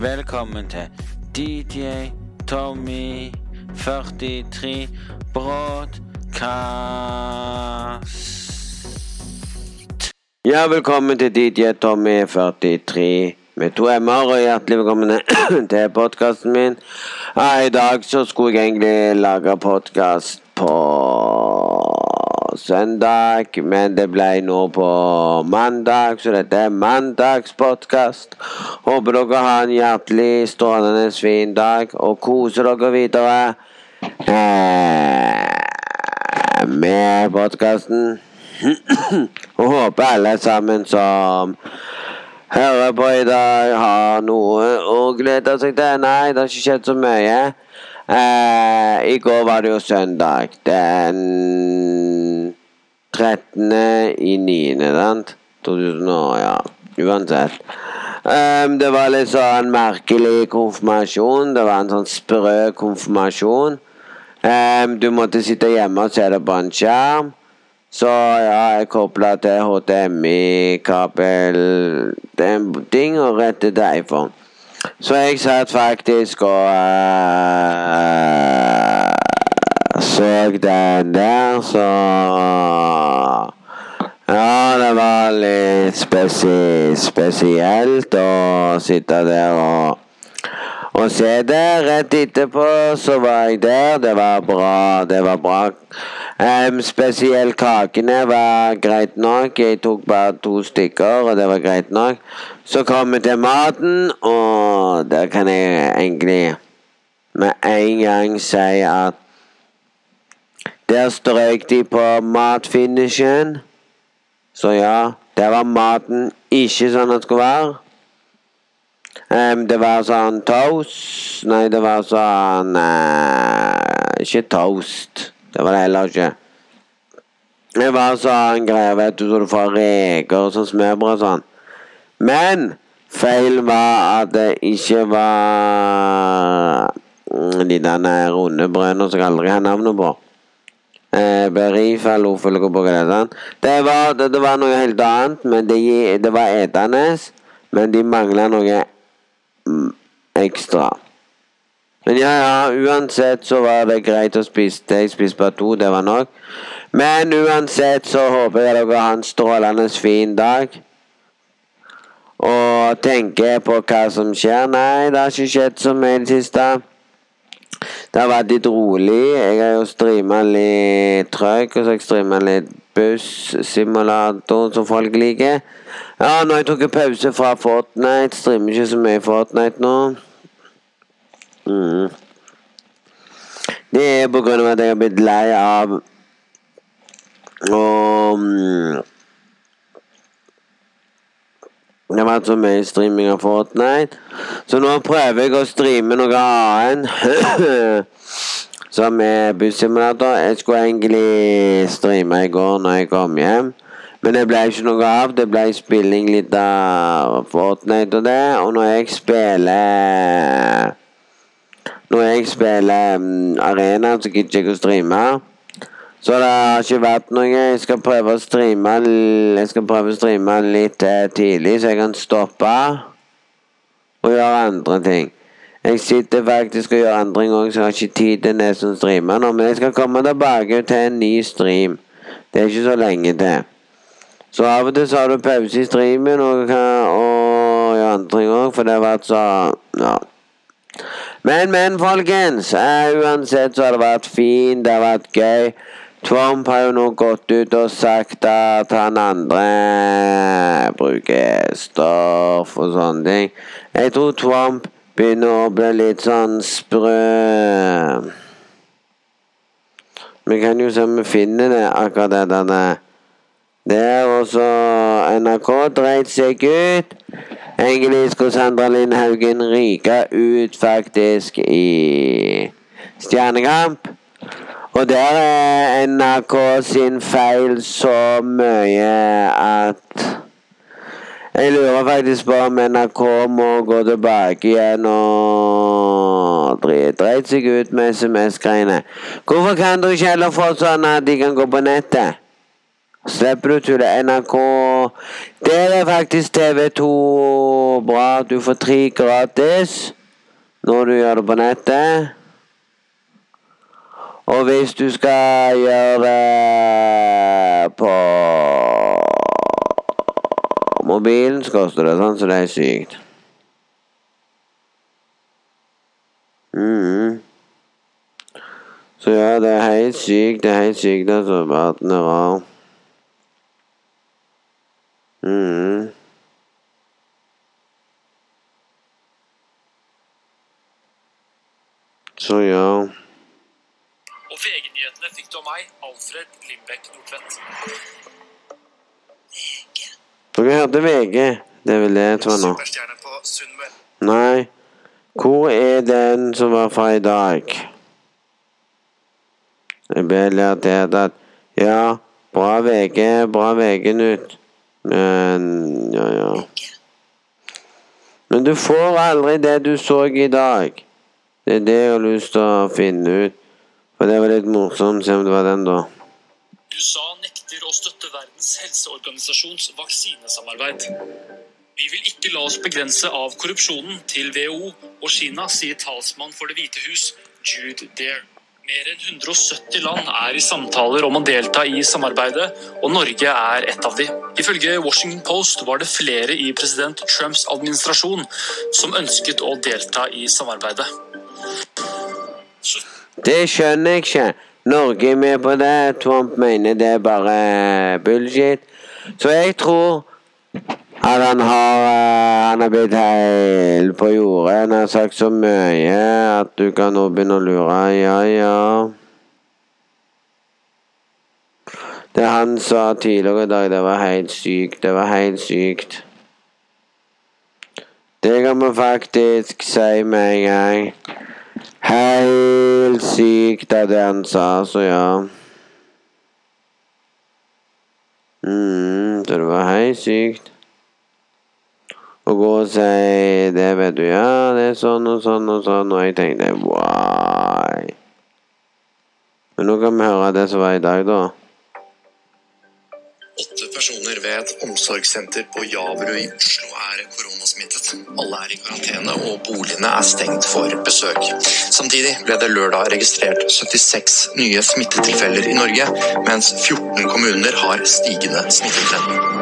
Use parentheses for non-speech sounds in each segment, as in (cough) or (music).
Velkommen til DJ Tommy 43 Broadcast. Ja, velkommen til DJ Tommy 43 med to m-er, og hjertelig velkommen (clears throat) til podkasten min. Ja, I dag så skulle jeg egentlig lage podkast på søndag, men det ble nå på mandag, så dette er mandagspodkast. Håper dere har en hjertelig strålende fin dag, og koser dere videre eh, med podkasten. (clears throat) og håper alle sammen som hører på i dag, har noe å glede seg til. Nei, det har ikke skjedd så mye. Eh, I går var det jo søndag. Den 13. i 9. sant? 2000 år, ja. Uansett. Um, det var litt sånn merkelig konfirmasjon. Det var en sånn sprø konfirmasjon. Um, du måtte sitte hjemme og se det på en skjerm. Så ja, jeg kobla til HDMI-kabel ting og rettet til iPhone. Så jeg satt faktisk og uh, så den der, så Ja, det var litt spesi spesielt å sitte der og og se det. Rett etterpå så var jeg der. Det var bra. Det var bra. Um, spesielt kakene var greit nok. Jeg tok bare to stykker, og det var greit nok. Så kom vi til maten, og der kan jeg egentlig med en gang si at der strøk de på matfinishen. Så ja, der var maten ikke sånn det skulle være. Um, det var sånn toast Nei, det var sånn uh, Ikke toast. Det var det heller ikke. Det var sånn greier, vet du, så du får reker og sånn smørbrød og sånn. Men feil var at det ikke var de der runde brødene som jeg aldri har navnet på. Eh, Berifa, er. Det var, det, det var noe helt annet, men det, det var etende. Men de mangla noe mm, ekstra. Men ja, ja, uansett så var det greit å spise det. Jeg spiste bare to, det var nok. Men uansett så håper jeg dere har en strålende fin dag. Og tenker på hva som skjer. Nei, det har ikke skjedd så mye i det siste. Det har vært litt rolig. Jeg har jo streama litt trøkk, og så har jeg streama litt bussimulator, som folk liker. Ja, nå har jeg tatt pause fra Fortnite. Streamer ikke så mye Fortnite nå. Mm. Det er på grunn av at jeg har blitt lei av og mm, Det har vært så mye streaming av Fortnite. Så nå prøver jeg å streame noe annet. (clears throat) Som er bussimulator. Jeg skulle egentlig streame i går når jeg kom hjem. Men det ble ikke noe av. Det ble spilling litt av Fortnite og det. Og når jeg spiller Når jeg spiller um, arena, så gidder jeg ikke å streame. Så det har ikke vært noe. Jeg skal prøve å streame Jeg skal prøve å streame litt eh, tidlig, så jeg kan stoppe og gjøre andre ting. Jeg sitter faktisk og gjør andre ting gang, så jeg har ikke tid til nesten å streame nå. Men jeg skal komme tilbake til en ny stream. Det er ikke så lenge til. Så av og til så har du pause i streamen og, og gjør andre ting òg, for det har vært så Ja. Men, men, folkens. Eh, uansett så har det vært fint, det har vært gøy. Trump har jo nå gått ut og sagt at han andre bruker stoff og sånne ting. Jeg tror Trump begynner å bli litt sånn sprø. Vi kan jo se om vi finner det, akkurat det der. Det er også NRK dreit seg ut. Egentlig skulle Sandra Lindhaugen ryke ut, faktisk, i Stjernekamp. Og der er NRK sin feil så mye at Jeg lurer faktisk på om NRK må gå tilbake igjen og dreit seg ut med SMS-greiene. Hvorfor kan dere ikke heller få sånn at de kan gå på nettet? Slipper du til NRK Der er faktisk TV2 bra. Du får tre gratis når du gjør det på nettet. Og hvis du skal gjøre det på mobilen, så koster det sånn, så det er sykt. Mhm. Så ja, det er helt sykt. Det er helt sykt, altså. Verden er rar. Mhm. Så ja. Og VG-nyhetene fikk du av meg, Alfred Lindbekk Nordtvedt. Dere hørte VG. Det det jeg tror nå. Superstjerne på Sunnmøre. Nei. Hvor er den som var fra i dag? Jeg ble lært at Ja, bra VG, bra VG-nytt. Men ja, ja. Men du får aldri det du så i dag. Det er det jeg har lyst til å finne ut. For det var litt morsomt. Se om det var den, da. USA nekter å støtte Verdens helseorganisasjons vaksinesamarbeid. Vi vil ikke la oss begrense av korrupsjonen til WHO og Kina, sier talsmann for Det hvite hus, Jude Dare. Mer enn 170 land er i samtaler om å delta i samarbeidet, og Norge er et av de. Ifølge Washington Post var det flere i president Trumps administrasjon som ønsket å delta i samarbeidet. Det skjønner jeg ikke. Norge er med på det. Trump mener det er bare bullshit. Så jeg tror at han har eh, Han har blitt heil på jordet. Han har sagt så mye at du kan nå begynne å lure. Ja, ja. Det han sa tidligere i dag, det var helt sykt. Det var helt sykt. Det kan vi faktisk si med en gang. Helt sykt av det han sa, så ja. Mm, så det var helt sykt. Å gå og si det, vet du. Ja, det er sånn og sånn og sånn. Og jeg tenkte why? Men nå kan vi høre det som var i dag, da. Åtte personer ved et omsorgssenter på Javerud i Oslo er koronasmittet. Alle er i karantene, og boligene er stengt for besøk. Samtidig ble det lørdag registrert 76 nye smittetilfeller i Norge, mens 14 kommuner har stigende smittetrend.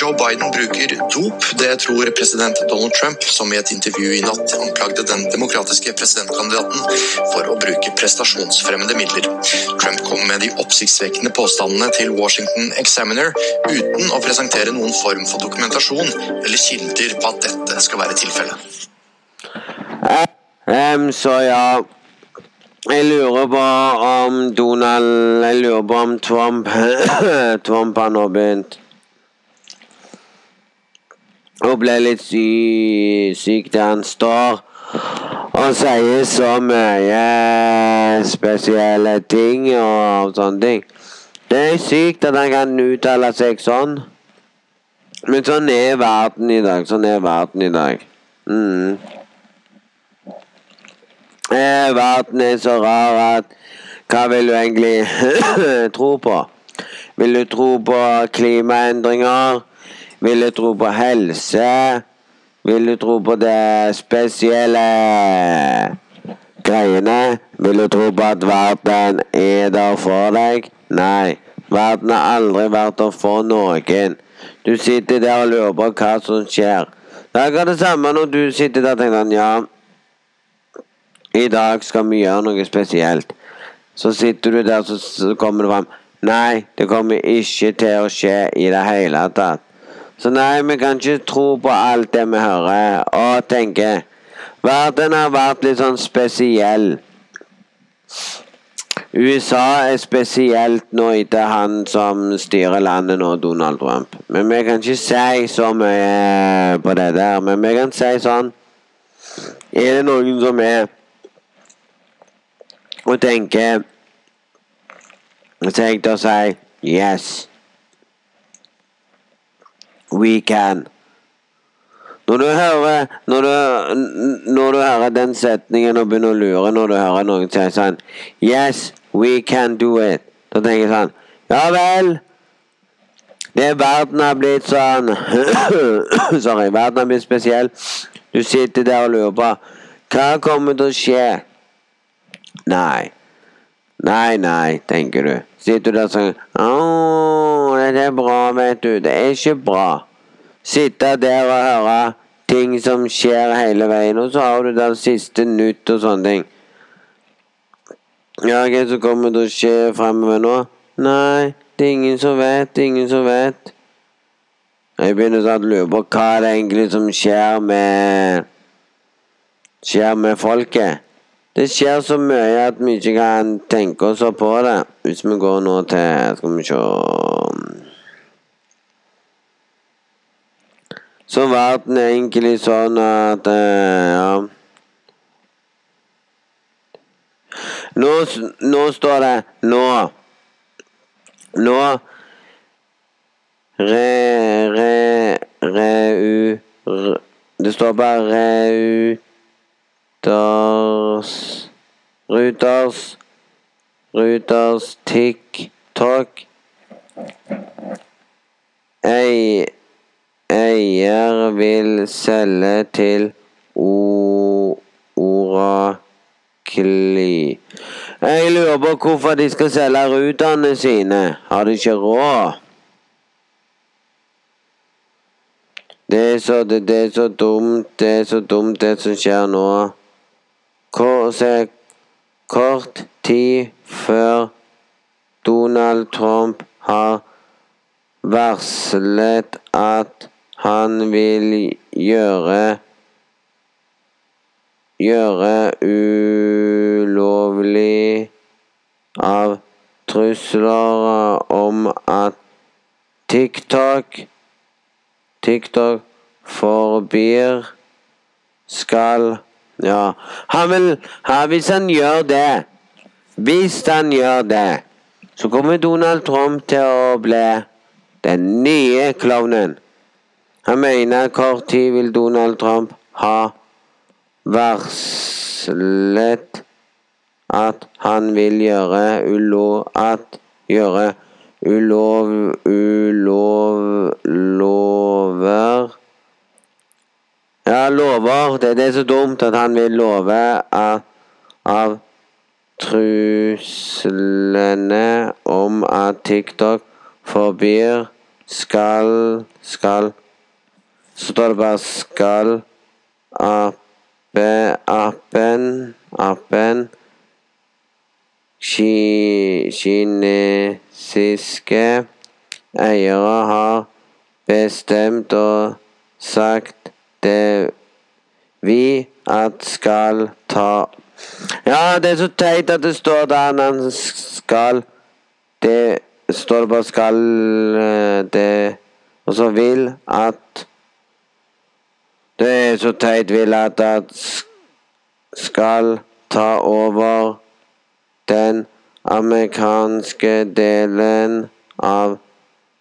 Joe Biden bruker dop. Det tror president Donald Trump, som i et intervju i natt anklagde den demokratiske presidentkandidaten for å bruke prestasjonsfremmende midler. Trump kom med de oppsiktsvekkende påstandene til Washington Examiner uten å presentere noen form for dokumentasjon eller kilder på at dette skal være tilfellet. Um, så ja Jeg lurer på om Donald Jeg lurer på om Trump (coughs) Trump har nå begynt å ble litt sy syk der han står og sier så mye spesielle ting og sånne ting. Det er sykt at han kan uttale seg sånn. Men sånn er verden i dag. Sånn er verden i dag. Mm. Eh, verden er så rar at Hva vil du egentlig (coughs) tro på? Vil du tro på klimaendringer? Vil du tro på helse? Vil du tro på det spesielle greiene? Vil du tro på at verden er der for deg? Nei, verden har aldri vært der for noen. Du sitter der og lurer på hva som skjer. Det er ikke det samme når du sitter der og tenker at ja i dag skal vi gjøre noe spesielt. Så sitter du der, så, kommer det fram Nei, det kommer ikke til å skje i det hele tatt. Så nei, vi kan ikke tro på alt det vi hører og tenker. Verden har vært litt sånn spesiell. USA er spesielt nå etter han som styrer landet nå, Donald Trump. Men vi kan ikke si så mye på det der. Men vi kan si sånn Er det noen som er og tenker Så jeg til å si yes. We can. Når du hører når du, når du hører den setningen og begynner å lure når du hører noen si sånn Yes, we can do it. Da tenker jeg sånn Ja vel. Det er verden har blitt sånn (coughs) Sorry. Verden har blitt spesiell. Du sitter der og lurer på hva kommer til å skje. Nei. Nei, nei, tenker du. Sitter du der sånn Å, er bra, vet du. Det er ikke bra. Sitte der og høre ting som skjer hele veien, og så har du det siste nytt og sånne ting. Ja, hva som kommer til å skje fremover nå? Nei, det er ingen som vet. Det er Ingen som vet. Jeg begynner sånn å lure på hva det egentlig som skjer med Skjer med folket. Det skjer så mye at vi ikke kan tenke oss på det. Hvis vi går nå til Skal vi se Så verden er egentlig sånn at eh, Ja. Nå, nå står det nå. Nå. Re... Re... Reu... Re, det står bare Reuters Ruters Ruters TikTok Ei, Eier vil selge til Orakli. Jeg lurer på hvorfor de skal selge rutene sine. Har de ikke råd? Det er så, det, det er så dumt, det er så dumt det som skjer nå. Kort, se, kort tid før Donald Trump har varslet at han vil gjøre gjøre ulovlig av trusler om at TikTok TikTok forbyr skal Ja, han vil ha, Hvis han gjør det Hvis han gjør det, så kommer Donald Trump til å bli den nye klovnen. Han mener kort tid vil Donald Trump ha varslet at han vil gjøre ulov... At gjøre ulov... Ulov... Lover Ja, lover. Det, det er så dumt at han vil love at av truslene om at TikTok forbyr skal Skal Så står det bare skal appe, appen Appen Kinesiske eiere har bestemt og sagt det vi at skal ta. Ja, det er så teit at det står der han skal Det står bare skal eh, det Og så vil at er så teit vil at skal ta over den amerikanske delen av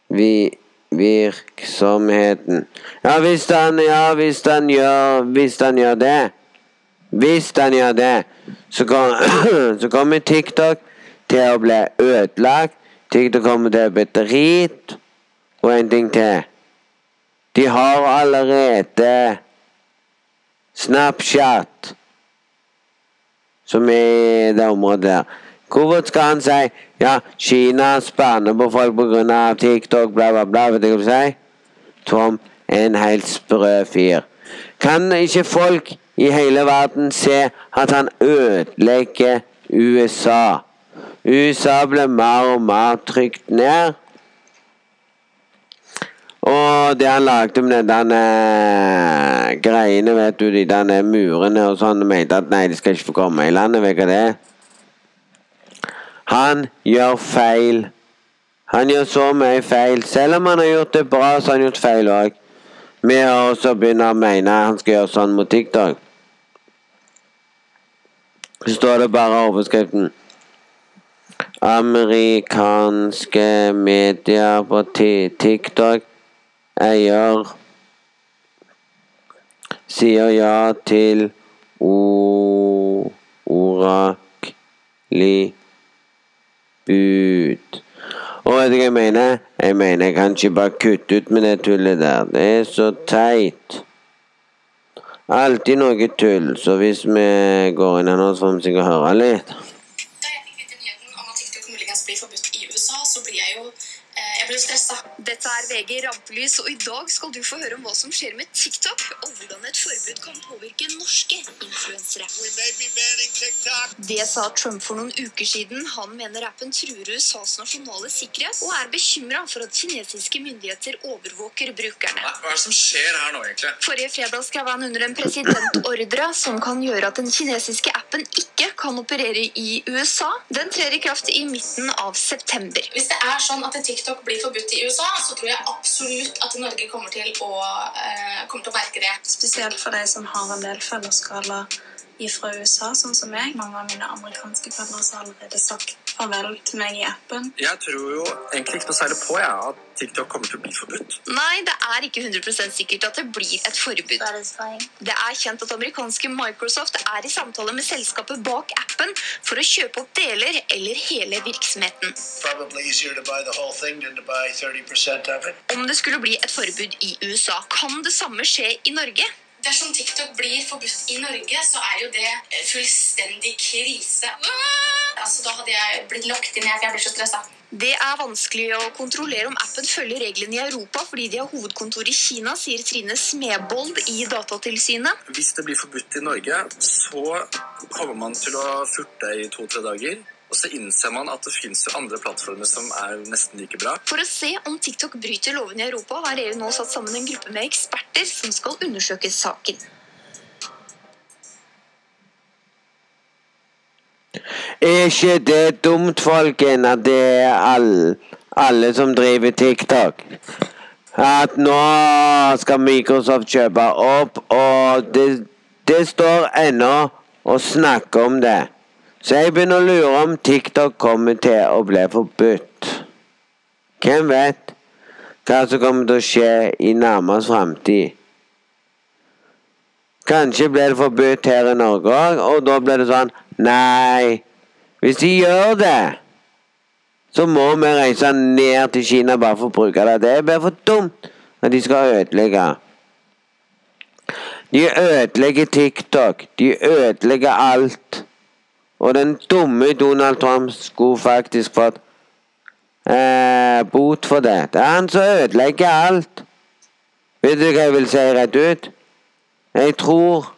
vi virksomheten. Ja, hvis han, ja, hvis han gjør Hvis han gjør det Hvis han gjør det, så, kom, (clears throat) så kommer TikTok til å bli ødelagt. TikTok kommer til å bli drit. Og en ting til. De har allerede Snapchat, som er det området der. Hvorfor skal han si ja, Kina spanner på folk pga. TikTok, bla, bla, bla? Vet du hva du sier? Tom er en helt sprø fyr. Kan ikke folk i hele verden se at han ødelegger USA? USA blir mer og mer trygt ned. Det han lagde med den eh, greiene, vet du, de der murene og sånn, mente at nei, de skal ikke få komme i landet, vet du det? Han gjør feil. Han gjør så mye feil. Selv om han har gjort det bra, så har han gjort feil òg. Å også begynne å mene han skal gjøre sånn mot TikTok. Så står det bare overskriften. Amerikanske medier på TikTok eier sier ja til oraklig bud. Og vet du hva jeg mener? Jeg mener, jeg kan ikke bare kutte ut med det tullet der. Det er så teit. Alltid noe tull, så hvis vi går inn her nå, så får vi sikkert høre litt. Da jeg fikk vite nyheten om at TikTok muligens blir forbudt i USA, så blir jeg jo eh, jeg ble stressa. Dette er VG Rampelys, og i dag skal du få høre om hva som skjer med TikTok, og hvordan et forbud kan påvirke norske influensere. Det sa Trump for noen uker siden. Han mener appen truer USAs nasjonale sikkerhet, og er bekymra for at kinesiske myndigheter overvåker brukerne. Hva er det som skjer her nå, egentlig? Forrige fredag skrev han under en presidentordre som kan gjøre at den kinesiske appen ikke kan operere i USA. Den trer i kraft i midten av september. Hvis det er sånn at TikTok blir forbudt i USA, så tror jeg absolutt at Norge kommer til å, eh, kommer til å merke det. Spesielt for de som har en del følgerskaler fra USA, sånn som meg. Mange av mine amerikanske følgere har allerede sagt farvel til meg i appen. Jeg tror jo egentlig ikke noe særlig på jeg, at TikTok kommer til å bli forbudt. Nei, det er ikke 100% sikkert at det blir et forbud. Det er kjent at amerikanske Microsoft er i samtale med selskapet bak appen for å kjøpe opp deler eller hele virksomheten. Probably easier to buy the whole thing than to buy 30% of it. Om det skulle bli et forbud i USA, kan det samme skje i Norge? Dersom TikTok blir forbudt i Norge, så er jo det eh, fullstendig krise. Altså, da hadde jeg blitt lagt inn, jeg, for jeg blir så stressa. Det er vanskelig å kontrollere om appen følger reglene i Europa fordi de har hovedkontor i Kina, sier Trine Smebold i Datatilsynet. Hvis det blir forbudt i Norge, så kommer man til å furte i to-tre dager. Og så innser man at det finnes jo andre plattformer som er nesten like bra. For å se om TikTok bryter lovene i Europa, har EU nå satt sammen en gruppe med eksperter som skal undersøke saken. Er ikke det dumt, folken, at det er alle, alle som driver TikTok? At nå skal Microsoft kjøpe opp, og det, det står ennå å snakke om det. Så jeg begynner å lure om TikTok kommer til å bli forbudt. Hvem vet hva som kommer til å skje i nærmest framtid? Kanskje blir det forbudt her i Norge òg, og da blir det sånn Nei, hvis de gjør det, så må vi reise ned til Kina bare for å bruke det. Det blir for dumt at de skal ødelegge. De ødelegger TikTok. De ødelegger alt. Og den dumme Donald Trump skulle faktisk fått eh, bot for det. Det er han som ødelegger alt. Vet du hva jeg vil si rett ut? Jeg tror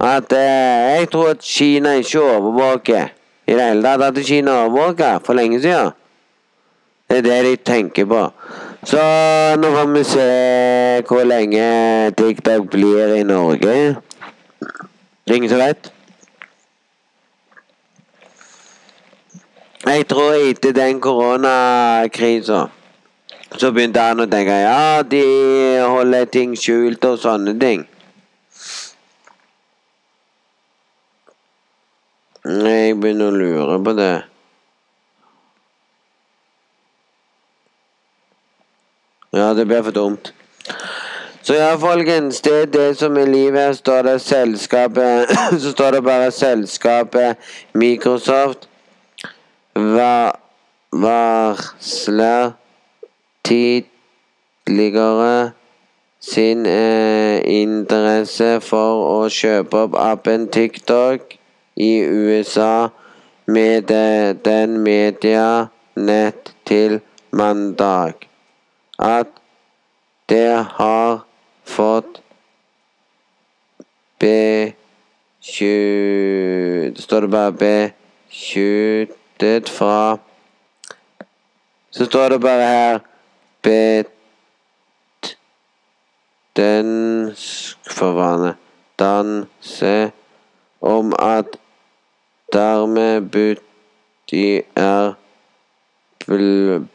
at eh, Jeg tror at Kina ikke overvåker i det hele tatt. At Kina overvåker for lenge siden. Det er det de tenker på. Så nå får vi se hvor lenge TikTok blir i Norge. Det er ingen som vet. Jeg tror etter den koronakrisa så begynte han å tenke ja, de holder ting skjult og sånne ting. Jeg begynner å lure på det. Ja, det blir for dumt. Så ja, folkens, det er det som er livet. Står det selskapet (clears throat) Så står det bare selskapet Microsoft va varsler tidligere sin eh, interesse for å kjøpe opp appen TikTok i USA med eh, den media nett til mandag. At det har fått beskyt... Står det bare beskyttet fra Så står det bare her Bet... Den Forvane. Danse om at dermed budt er bl,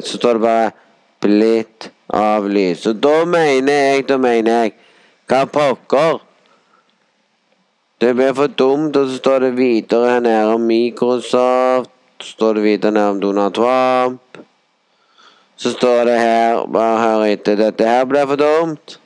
Så står det bare 'blitt avlyst'. Og da mener jeg, da mener jeg Hva pokker? Det blir for dumt, og så står det videre her nede om Microsoft. Så står det videre nede om Donald Trump. Så står det her Bare hør etter. Dette her blir for dumt.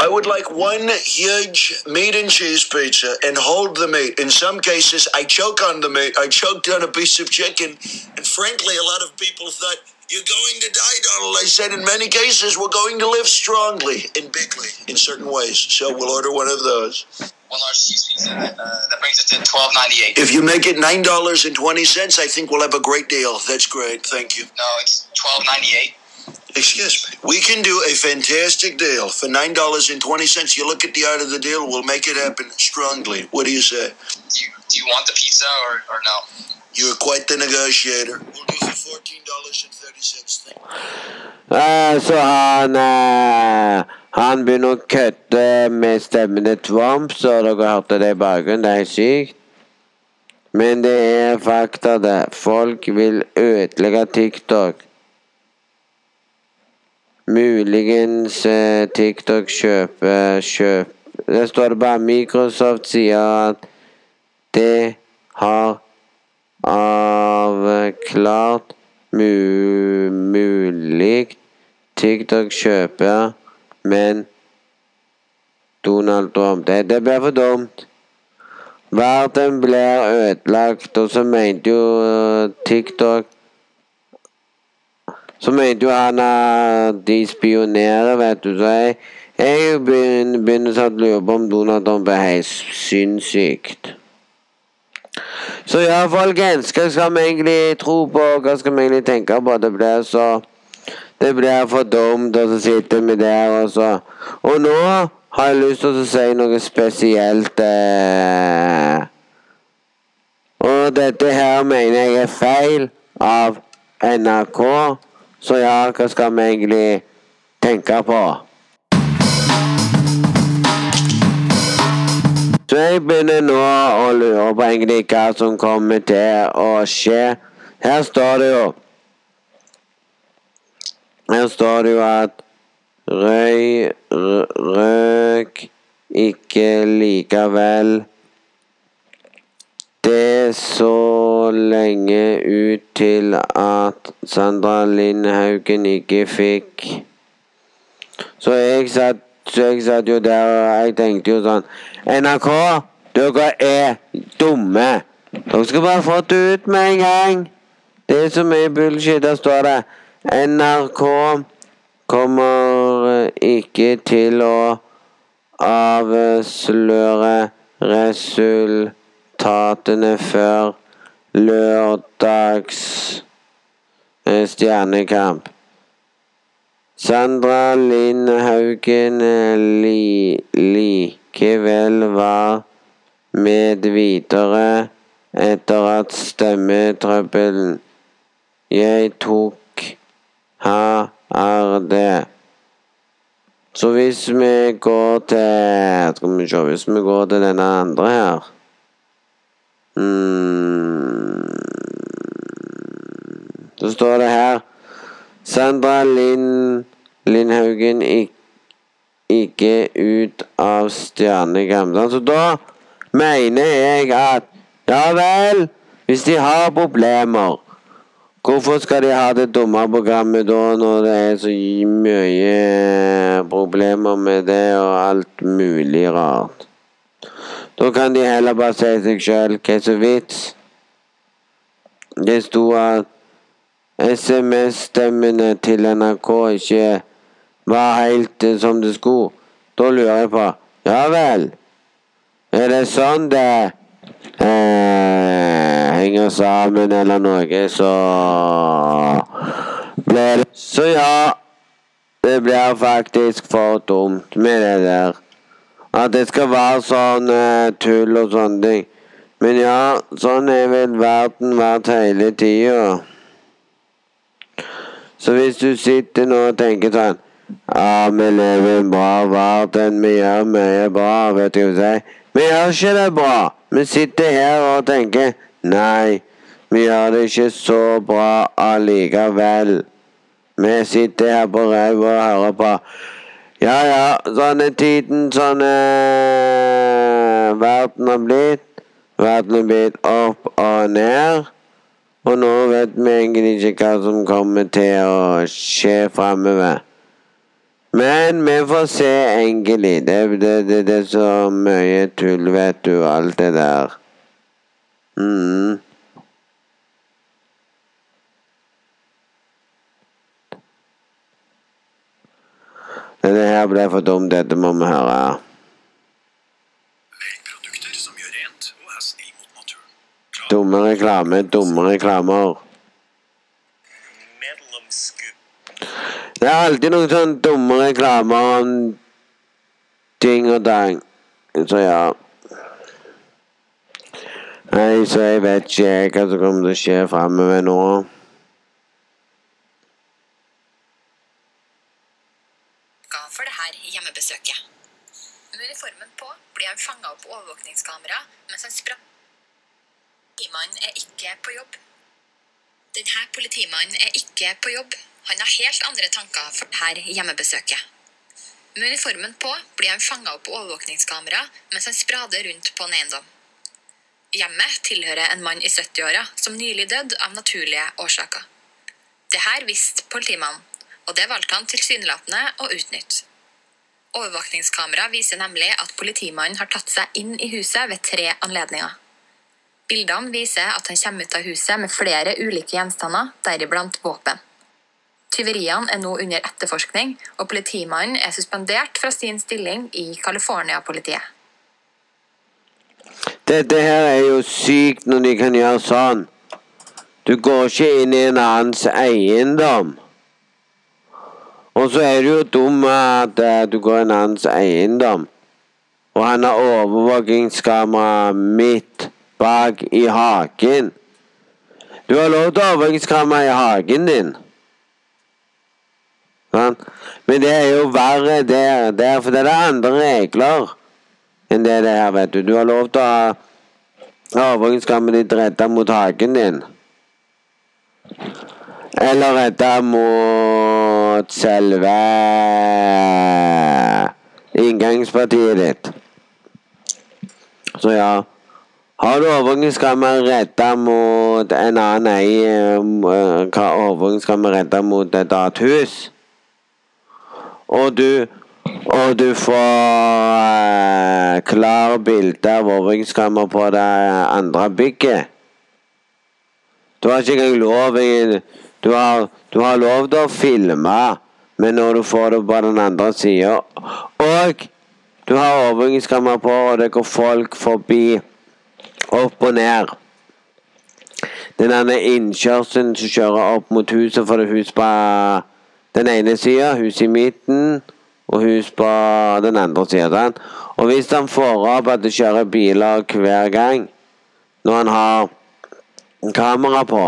I would like one huge meat and cheese pizza and hold the meat. In some cases, I choke on the meat. I choked on a piece of chicken, and frankly, a lot of people thought, You're going to die, Donald. I said, In many cases, we're going to live strongly and bigly in certain ways. So we'll order one of those. One large cheese pizza. Uh, that brings it to twelve ninety eight. If you make it $9.20, I think we'll have a great deal. That's great. Thank you. No, it's twelve ninety eight. Excuse me. We can do a fantastic deal for $9.20. You look at the art of the deal, we'll make it happen strongly. What do you say? Do you, do you want the pizza or, or no? You're quite the negotiator. We'll do for $14.36. Eh, Så han eh, Han begynner å kødde med stemmen til Trump, så dere hørte det i bakgrunnen. Det er helt sykt. Men det er fakta, det. Folk vil ødelegge TikTok. Muligens eh, TikTok kjøper kjøp. Det står bare Microsoft sier at det har avklart mu mulig TikTok kjøper, men Donald Trump Det, det blir for dumt. Verden blir ødelagt, og så mente jo eh, TikTok Så mente jo han at de spionerer, vet du. Så jeg, jeg begynner, å lure på om Donald Trump er helt sinnssykt. Så ja, folkens, hva skal vi egentlig tro på? Hva skal vi egentlig tenke på? Det blir så Det blir for dumt, og så sitter vi der, og så Og nå har jeg lyst til å si noe spesielt. Eh, og dette her mener jeg er feil av NRK. Så ja, hva skal vi egentlig tenke på? Så jeg begynner nå å lure på egentlig hva som kommer til å skje. Her står det jo Her står det jo at røy røk ikke likevel. Det så lenge ut til at Sandra Lindhaugen ikke fikk Så jeg satt, så jeg satt jo der og jeg tenkte jo sånn NRK, dere er dumme. Dere skal bare få det ut med en gang. Det er så mye bullshit. Der står det NRK kommer eh, ikke til å avsløre resultatene før lørdags eh, Stjernekamp. Sandra Linn Haugen li, likevel var med videre etter at stemmetrøbbelen jeg tok ha er det. Så hvis vi går til Skal vi se Hvis vi går til denne andre her mm. Så står det her Sandra Lind Lindhaugen ik, ikke ut av Stjernekamp. Så da mener jeg at Ja vel, hvis de har problemer Hvorfor skal de ha det dumme programmet da, når det er så mye problemer med det og alt mulig rart? Da kan de heller bare si seg sjøl hva som er vits. Det sto at SMS-stemmene til NRK ikke var helt eh, som det skulle. Da lurer jeg på Ja vel, er det sånn det eh, henger sammen eller noe, så blir det Så ja, det blir faktisk for dumt med det der. At det skal være sånn uh, tull og sånne ting. Men ja, sånn er vel verden vært hele tida. Så hvis du sitter nå og tenker sånn Ja, vi lever i en bra verden, vi gjør mye bra, vet du hva jeg sier? Vi gjør ikke det bra. Vi sitter her og tenker Nei, vi gjør det ikke så bra allikevel. Vi sitter her på ræva og hører på Ja, ja, sånn er tiden, sånn er verden har blitt. Verden har blitt opp og ned. Og nå vet vi egentlig ikke hva som kommer til å skje framover. Men vi får se, egentlig. Det, det, det, det er så mye tull, vet du, alt det der. mm. Dette her ble for dumt, dette må vi høre. Produkter som gjør rent og er snill mot naturen. Dumme reklame, dumme reklamer. Det er alltid noen sånne dumme reklamer om ting og tang. Så ja. Nei, så jeg vet ikke hva som kommer til å skje framover nå. ga for det her hjemmebesøket. Med uniformen på blir han fanga opp overvåkningskamera mens han sprang. Politimannen er ikke på jobb. Denne politimannen er ikke på jobb. Han har helt andre tanker for dette hjemmebesøket. Med uniformen på blir han fanga opp på overvåkningskamera mens han sprader rundt på en eiendom. Hjemmet tilhører en mann i 70-åra som nylig døde av naturlige årsaker. Det her visste politimannen, og det valgte han tilsynelatende å utnytte. Overvåkningskamera viser nemlig at politimannen har tatt seg inn i huset ved tre anledninger. Bildene viser at han kommer ut av huset med flere ulike gjenstander, deriblant våpen. Tyveriene er nå under etterforskning, og politimannen er suspendert fra sin stilling i California-politiet. Dette her er jo sykt når de kan gjøre sånn. Du går ikke inn i en annens eiendom. Og så er det jo dum at eh, du går i annens eiendom. Og han har overvåkingskamera midt bak i hagen. Du har lov til å overvåkingskamera i hagen din. Sånn? Men det er jo verre der, der for det er andre regler enn det det her, vet du. Du har lov til å ha overvåkingskameraet ditt retta mot hagen din. Eller redde mot selve inngangspartiet ditt. Så ja. Har du overvåkingskamera retta mot en annen eier Overvåkingskamera retta mot et annet hus, og du og du får eh, klar bilde av overgangskammer på det andre bygget. Du har ikke engang lov i- du har, du har lov til å filme, men når du får det på den andre sida Og du har overvåkingskamera på, og det går folk forbi opp og ned. Den ene innkjørselen som kjører opp mot huset, for det er hus på den ene sida, hus i midten og hus på den andre sida. Og hvis han får opp at det kjører biler hver gang når han har kamera på,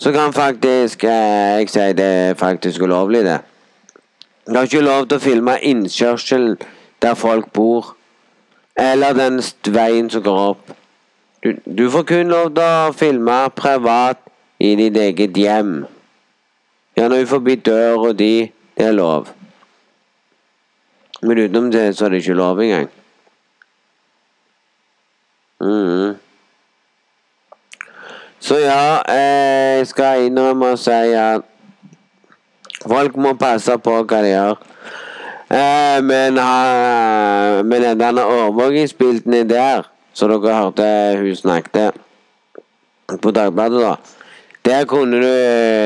så kan faktisk eh, jeg si det er faktisk ulovlig, det. Du har ikke lov til å filme innkjørselen der folk bor, eller den veien som går opp. Du, du får kun lov til å filme privat i ditt eget hjem. Gjerne ut forbi døra di. Det er lov. Men utenom det så er det ikke lov engang. Mhm. Så ja, eh, jeg skal innrømme å si at folk må passe på hva de gjør. Eh, men ha, men denne overvåkingsbildene der, som dere hørte hun snakket på Dagbladet, da. Der kunne, du,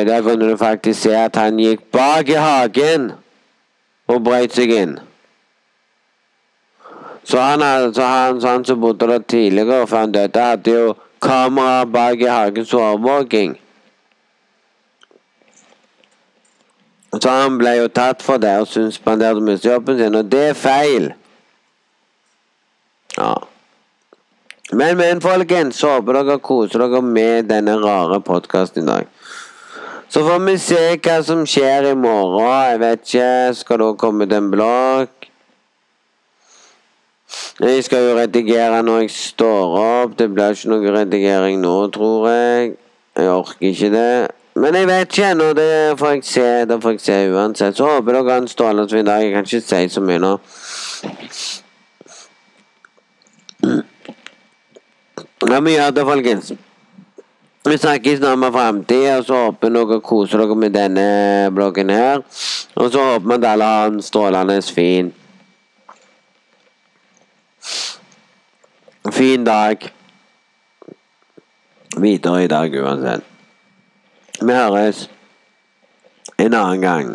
der kunne du faktisk se at han gikk bak i hagen og brøt seg inn. Så han, så han, så han som bodde der tidligere før han døde, hadde jo kamera bak i hagen som overvåking. Så han ble jo tatt for det og suspendert og mistet jobben sin, og det er feil. Ja. Men, men folkens, så håper dere koser dere med denne rare podkasten i dag. Så får vi se hva som skjer i morgen. Jeg vet ikke. Skal det komme til en blogg? Jeg skal jo redigere når jeg står opp. Det blir ikke noe redigering nå, tror jeg. Jeg orker ikke det. Men jeg vet ikke ennå. Det får jeg se. Det får jeg se uansett. Så håper dere har en strålende fin dag. Jeg kan ikke si så mye nå. Ja, vi gjør det, folkens. Vi snakkes nå om er og så håper dere koser dere med denne bloggen her. Og så håper vi at alle har en strålende fin Fin dag videre i dag uansett. Vi høres en annen gang.